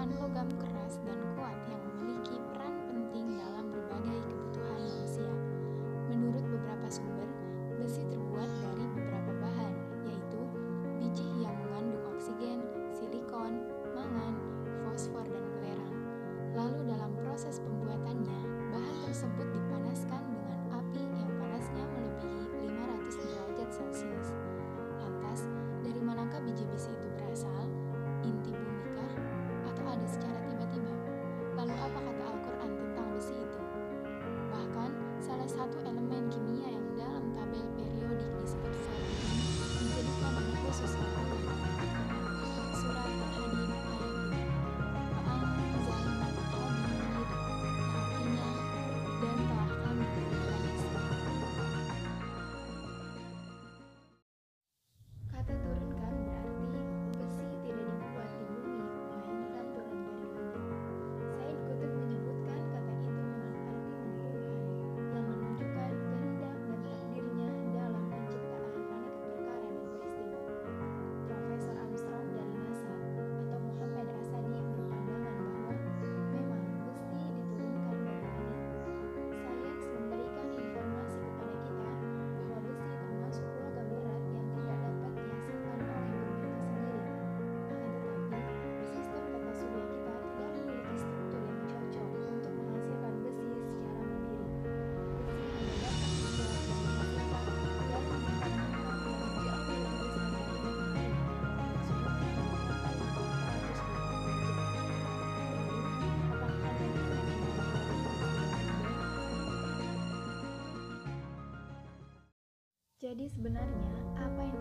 membutuhkan logam keras dan kuat yang memiliki satu elemen kimia Jadi sebenarnya apa yang